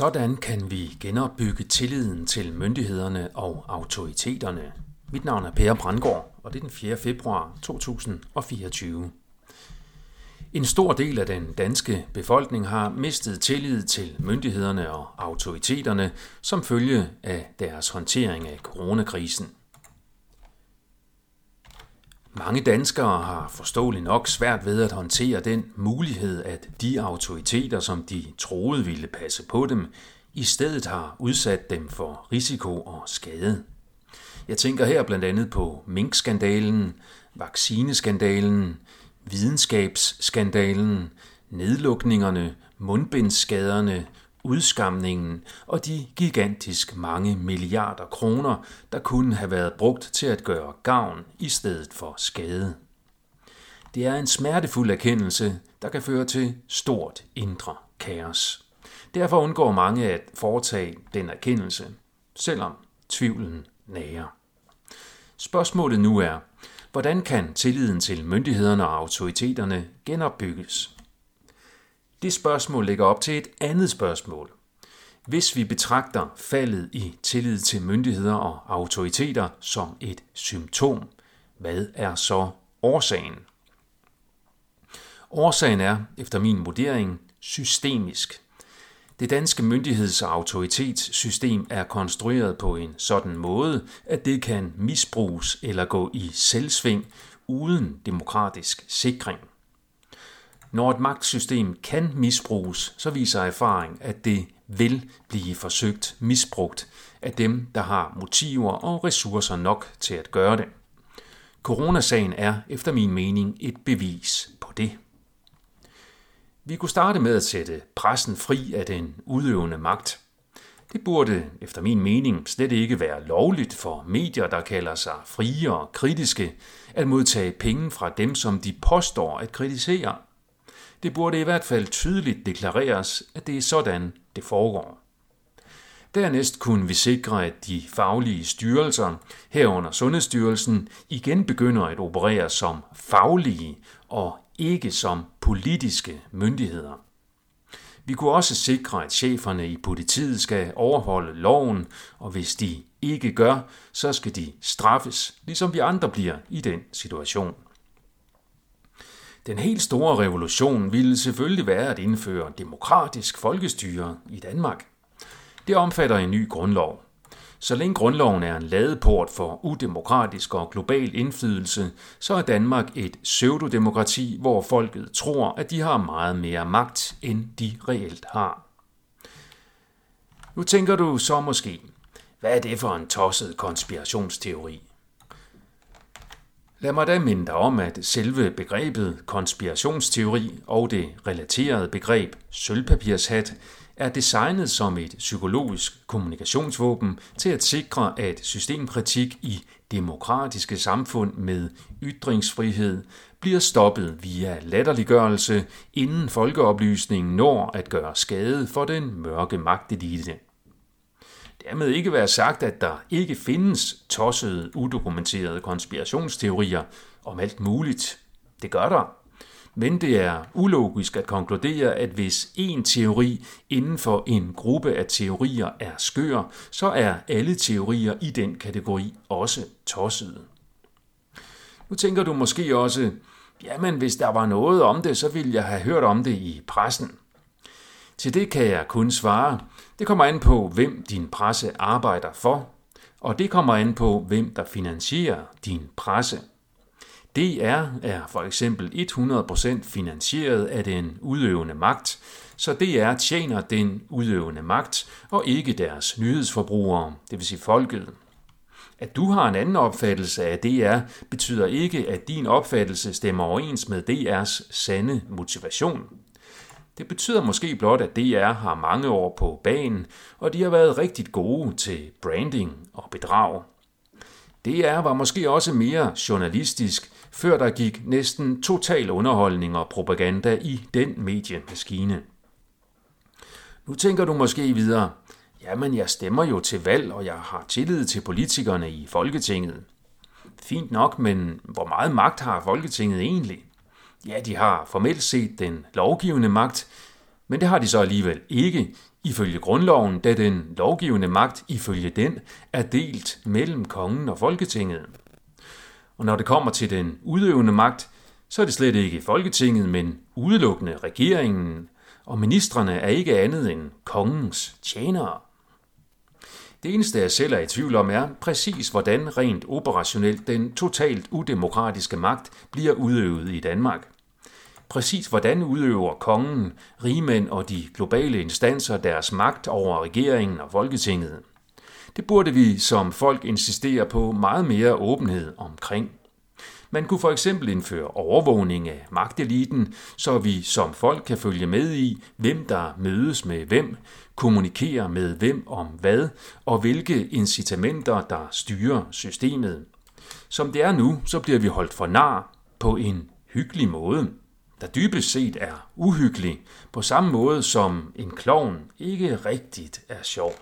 Sådan kan vi genopbygge tilliden til myndighederne og autoriteterne. Mit navn er Per Brandgaard, og det er den 4. februar 2024. En stor del af den danske befolkning har mistet tillid til myndighederne og autoriteterne som følge af deres håndtering af coronakrisen. Mange danskere har forståeligt nok svært ved at håndtere den mulighed, at de autoriteter, som de troede ville passe på dem, i stedet har udsat dem for risiko og skade. Jeg tænker her blandt andet på minkskandalen, vaccineskandalen, videnskabsskandalen, nedlukningerne, mundbindsskaderne, udskamningen og de gigantisk mange milliarder kroner, der kunne have været brugt til at gøre gavn i stedet for skade. Det er en smertefuld erkendelse, der kan føre til stort indre kaos. Derfor undgår mange at foretage den erkendelse, selvom tvivlen nærer. Spørgsmålet nu er, hvordan kan tilliden til myndighederne og autoriteterne genopbygges? Det spørgsmål lægger op til et andet spørgsmål. Hvis vi betragter faldet i tillid til myndigheder og autoriteter som et symptom, hvad er så årsagen? Årsagen er, efter min vurdering, systemisk. Det danske myndigheds- og autoritetssystem er konstrueret på en sådan måde, at det kan misbruges eller gå i selvsving uden demokratisk sikring. Når et magtsystem kan misbruges, så viser erfaring, at det vil blive forsøgt misbrugt af dem, der har motiver og ressourcer nok til at gøre det. Coronasagen er efter min mening et bevis på det. Vi kunne starte med at sætte pressen fri af den udøvende magt. Det burde efter min mening slet ikke være lovligt for medier, der kalder sig frie og kritiske, at modtage penge fra dem, som de påstår at kritisere. Det burde i hvert fald tydeligt deklareres, at det er sådan, det foregår. Dernæst kunne vi sikre, at de faglige styrelser, herunder Sundhedsstyrelsen, igen begynder at operere som faglige og ikke som politiske myndigheder. Vi kunne også sikre, at cheferne i politiet skal overholde loven, og hvis de ikke gør, så skal de straffes, ligesom vi andre bliver i den situation. Den helt store revolution ville selvfølgelig være at indføre demokratisk folkestyre i Danmark. Det omfatter en ny grundlov. Så længe grundloven er en ladeport for udemokratisk og global indflydelse, så er Danmark et pseudodemokrati, hvor folket tror, at de har meget mere magt, end de reelt har. Nu tænker du så måske, hvad er det for en tosset konspirationsteori? Lad mig da minde om, at selve begrebet konspirationsteori og det relaterede begreb sølvpapirshat er designet som et psykologisk kommunikationsvåben til at sikre, at systemkritik i demokratiske samfund med ytringsfrihed bliver stoppet via latterliggørelse, inden folkeoplysningen når at gøre skade for den mørke magtelite. Dermed ikke være sagt, at der ikke findes tossede, udokumenterede konspirationsteorier om alt muligt. Det gør der. Men det er ulogisk at konkludere, at hvis en teori inden for en gruppe af teorier er skør, så er alle teorier i den kategori også tossede. Nu tænker du måske også, jamen hvis der var noget om det, så ville jeg have hørt om det i pressen. Til det kan jeg kun svare, det kommer an på, hvem din presse arbejder for, og det kommer an på, hvem der finansierer din presse. DR er for eksempel 100% finansieret af den udøvende magt, så DR tjener den udøvende magt og ikke deres nyhedsforbrugere, det vil sige folket. At du har en anden opfattelse af DR, betyder ikke, at din opfattelse stemmer overens med DR's sande motivation. Det betyder måske blot, at DR har mange år på banen, og de har været rigtig gode til branding og bedrag. DR var måske også mere journalistisk, før der gik næsten total underholdning og propaganda i den mediemaskine. Nu tænker du måske videre, jamen jeg stemmer jo til valg, og jeg har tillid til politikerne i Folketinget. Fint nok, men hvor meget magt har Folketinget egentlig? Ja, de har formelt set den lovgivende magt, men det har de så alligevel ikke, ifølge grundloven, da den lovgivende magt ifølge den er delt mellem kongen og Folketinget. Og når det kommer til den udøvende magt, så er det slet ikke Folketinget, men udelukkende regeringen, og ministerne er ikke andet end kongens tjenere. Det eneste, jeg selv er i tvivl om, er præcis, hvordan rent operationelt den totalt udemokratiske magt bliver udøvet i Danmark. Præcis hvordan udøver kongen, rigmænd og de globale instanser deres magt over regeringen og Folketinget. Det burde vi som folk insistere på meget mere åbenhed omkring. Man kunne for eksempel indføre overvågning af magteliten, så vi som folk kan følge med i, hvem der mødes med hvem, kommunikerer med hvem om hvad, og hvilke incitamenter, der styrer systemet. Som det er nu, så bliver vi holdt for nar på en hyggelig måde, der dybest set er uhyggelig, på samme måde som en klovn ikke rigtigt er sjov.